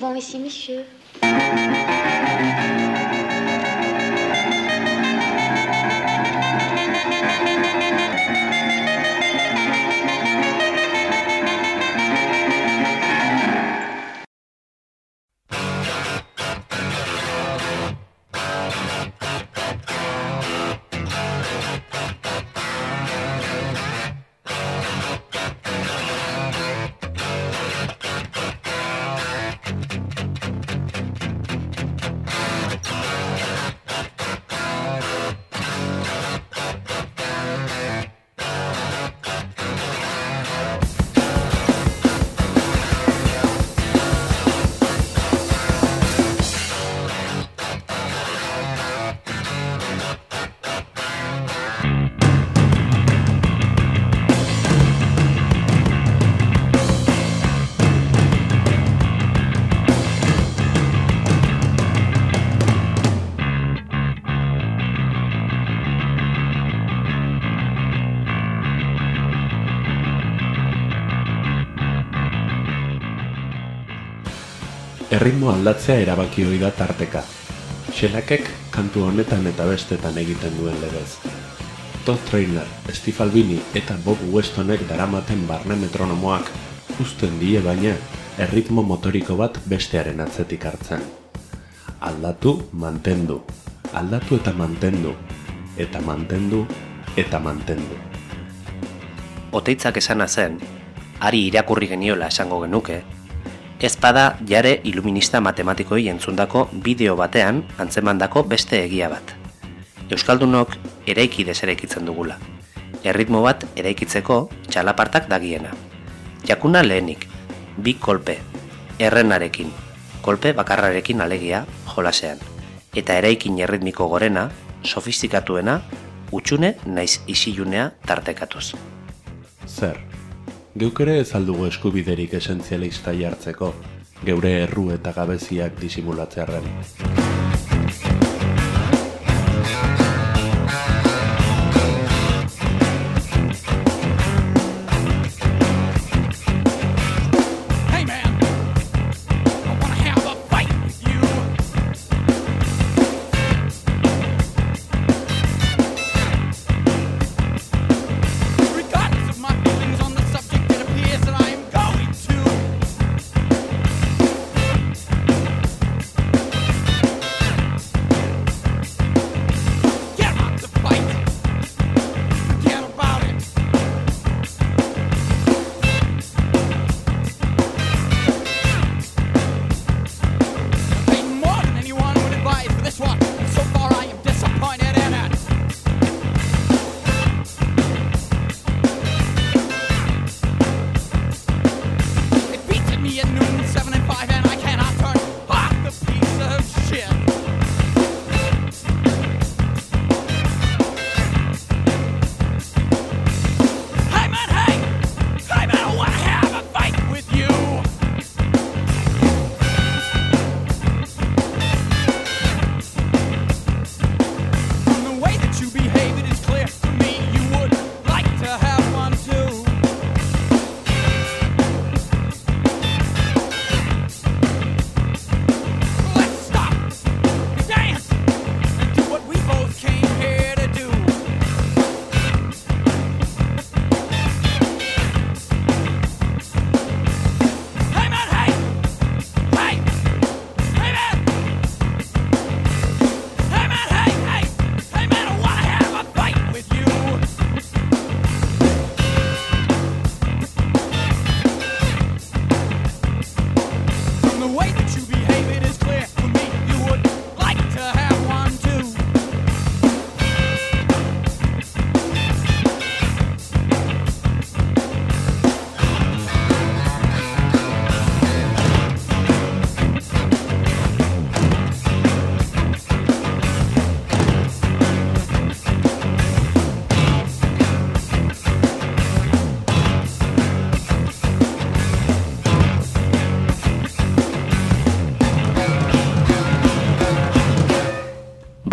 souvent ici, monsieur. Erritmo aldatzea erabaki hori da tarteka. Xelakek kantu honetan eta bestetan egiten duen legez. Todd Trainer, Steve Albini eta Bob Westonek daramaten barne metronomoak uzten die baina erritmo motoriko bat bestearen atzetik hartzen. Aldatu, mantendu. Aldatu eta mantendu. Eta mantendu, eta mantendu. Oteitzak esana zen, ari irakurri geniola esango genuke, ez bada jare iluminista matematikoi entzundako bideo batean antzemandako beste egia bat. Euskaldunok eraiki deseraikitzen dugula. Erritmo bat eraikitzeko txalapartak dagiena. Jakuna lehenik, bi kolpe, errenarekin, kolpe bakarrarekin alegia jolasean. Eta eraikin erritmiko gorena, sofistikatuena, utxune naiz isilunea tartekatuz. Zer, geuk ere ez aldugu eskubiderik esentzialista jartzeko, geure erru eta gabeziak disimulatzearen.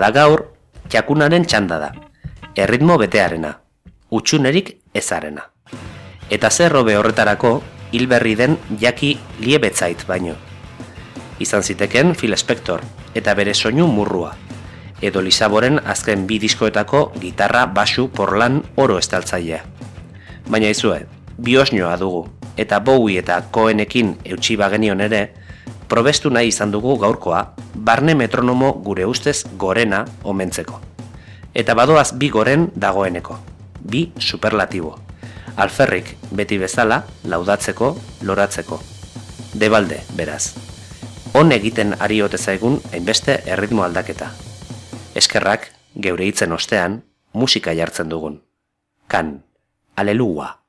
Bada gaur, jakunaren txanda da. Erritmo betearena. Utsunerik ezarena. Eta zer hobe horretarako, hilberri den jaki liebetzait baino. Izan ziteken Phil Spector eta bere soinu murrua. Edo Lisaboren azken bi diskoetako gitarra basu porlan oro estaltzailea. Baina izue, biosnioa dugu, eta Bowie eta Cohenekin eutxi bagenion ere, probestu nahi izan dugu gaurkoa, barne metronomo gure ustez gorena omentzeko. Eta badoaz bi goren dagoeneko, bi superlatibo. Alferrik beti bezala laudatzeko, loratzeko. Debalde, beraz. On egiten ari ote zaigun hainbeste erritmo aldaketa. Eskerrak, geure hitzen ostean, musika jartzen dugun. Kan, alelua.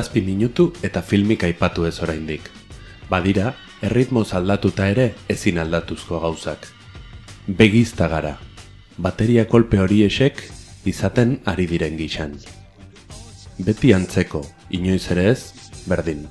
Zazpi minutu eta filmik aipatu ez oraindik. Badira, erritmoz aldatuta ere ezin aldatuzko gauzak. Begizta gara. Bateria kolpe hori esek izaten ari diren gixan. Beti antzeko, inoiz ere ez, berdin.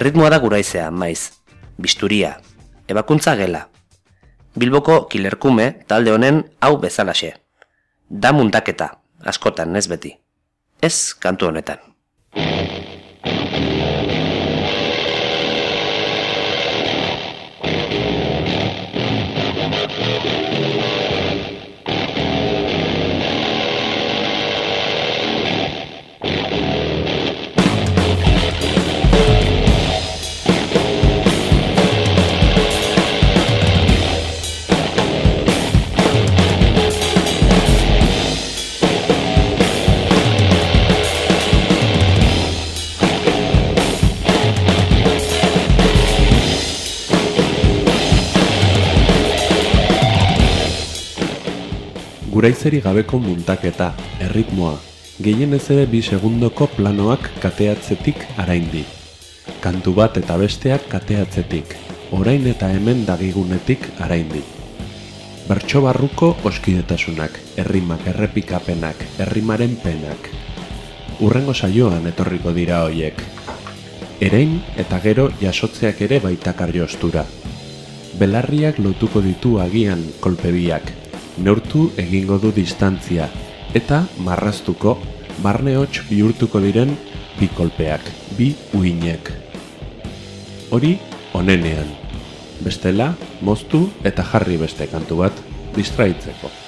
Erritmoa da guraizea, maiz. Bisturia. Ebakuntza gela. Bilboko kilerkume talde honen hau bezalaxe. Da muntaketa, askotan ez beti. Ez kantu honetan. Guraizeri gabeko muntaketa, erritmoa, gehienez ere bi segundoko planoak kateatzetik araindi. Kantu bat eta besteak kateatzetik, orain eta hemen dagigunetik araindi. Bertso barruko oskidetasunak, errimak errepikapenak, errimaren penak. Urrengo saioan etorriko dira hoiek. Erein eta gero jasotzeak ere baitakar jostura. Belarriak lotuko ditu agian kolpebiak, neurtu egingo du distantzia, eta marraztuko barne hots bihurtuko diren bi kolpeak, bi uinek. Hori onenean. Bestela, moztu eta jarri beste kantu bat distraitzeko.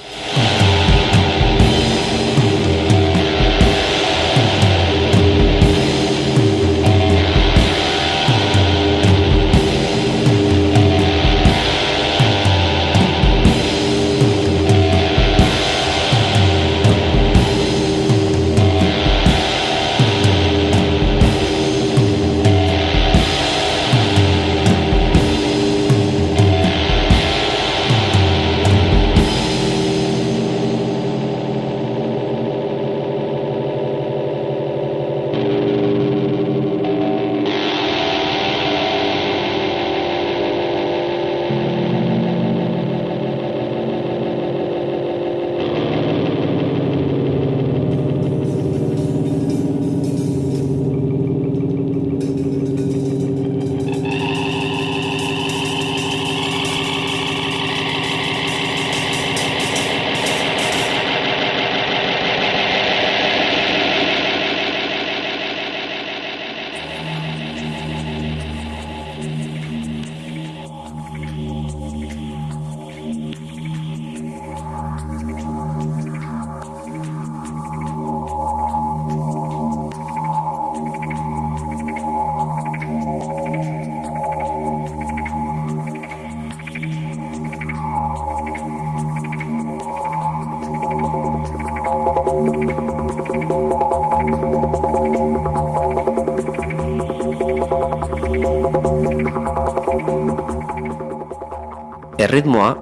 Erritmoa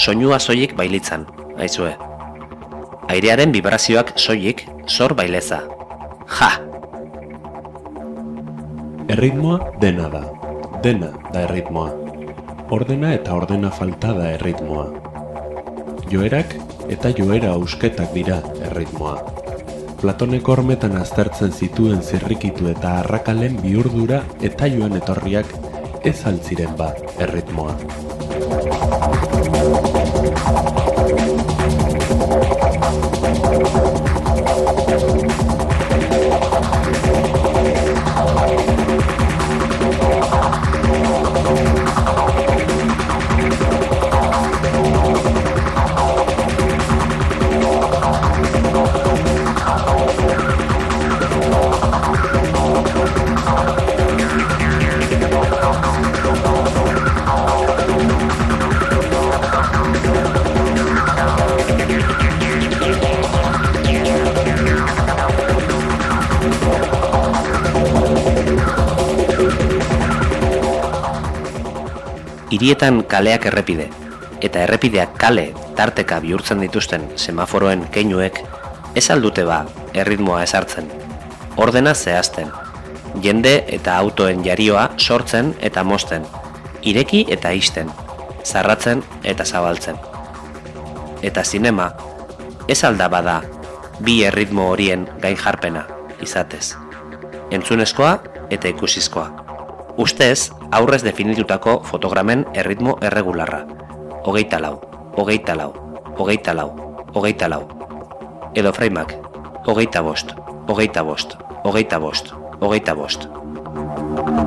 soinua soilik bailitzan, aizue. Airearen vibrazioak soilik sor baileza. Ja! Erritmoa dena da. Dena da erritmoa. Ordena eta ordena falta da erritmoa. Joerak eta joera ausketak dira erritmoa. Platoneko hormetan aztertzen zituen zirrikitu eta arrakalen bihurdura eta joan etorriak ez altziren ba erritmoa. Hirietan kaleak errepide, eta errepideak kale tarteka bihurtzen dituzten semaforoen keinuek ez aldute ba erritmoa ezartzen, ordena zehazten, jende eta autoen jarioa sortzen eta mosten, ireki eta isten, zarratzen eta zabaltzen. Eta zinema, ez alda bada bi erritmo horien gain jarpena izatez. Entzunezkoa eta ikusizkoa. Ustez, aurrez definitutako fotogramen erritmo erregularra. Hogeita lau, hogeita lau, hogeita lau, hogeita lau. Edo fraimak, hogeita bost, hogeita bost, hogeita bost, hogeita bost.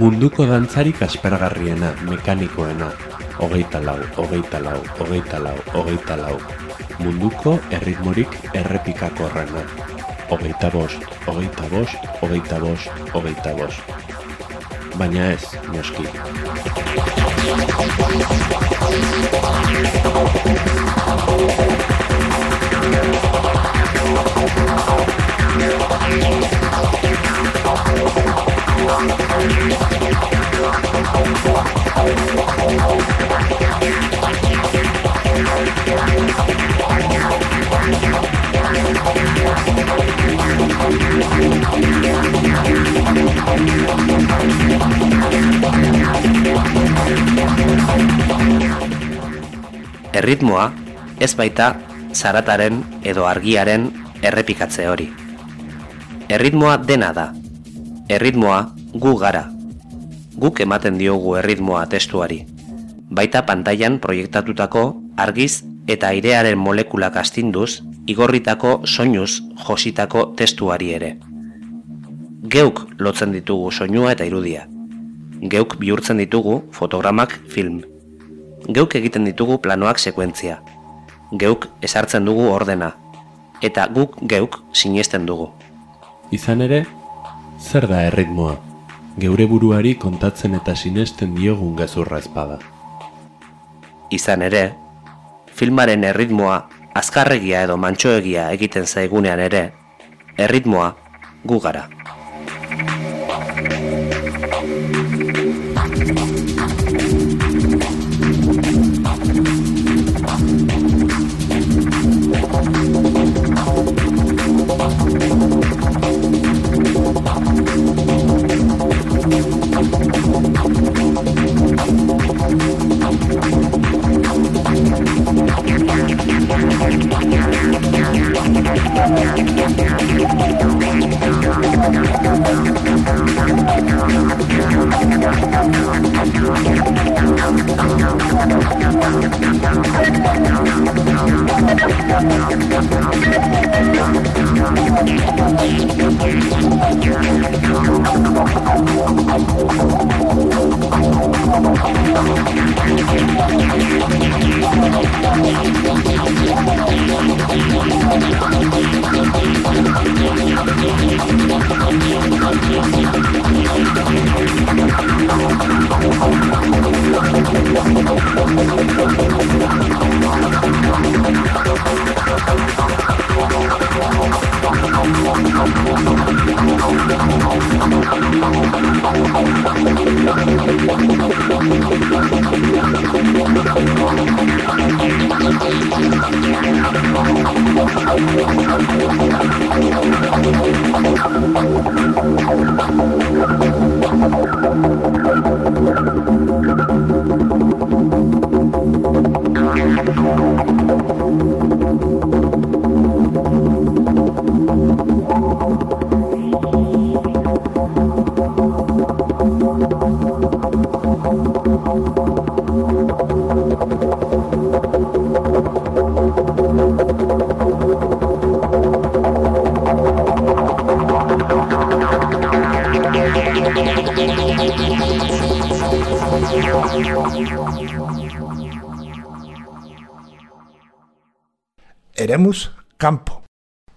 Munduko dantzarik aspergarriena, mekanikoena, hogeita lau, hogeita lau, hogeita lau, hogeita lau. Munduko erritmorik errepikakorrena, hogeita bost, hogeita bost, hogeita bost, hogeita bost. Baina ez, noski. Erritmoa ez baita zarataren edo argiaren errepikatze hori. Erritmoa dena da. Erritmoa gu gara. Guk ematen diogu erritmoa testuari. Baita pantailan proiektatutako argiz eta airearen molekulak astinduz igorritako soinuz jositako testuari ere. Geuk lotzen ditugu soinua eta irudia. Geuk bihurtzen ditugu fotogramak film. Geuk egiten ditugu planoak sekuentzia. Geuk esartzen dugu ordena. Eta guk geuk sinesten dugu. Izan ere, zer da erritmoa? Geure buruari kontatzen eta sinesten diogun gezurra ezpada. Izan ere, filmaren erritmoa azkarregia edo mantxoegia egiten zaigunean ere, erritmoa gu gara.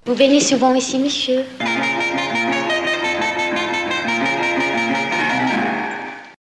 Vous venez souvent ici, monsieur?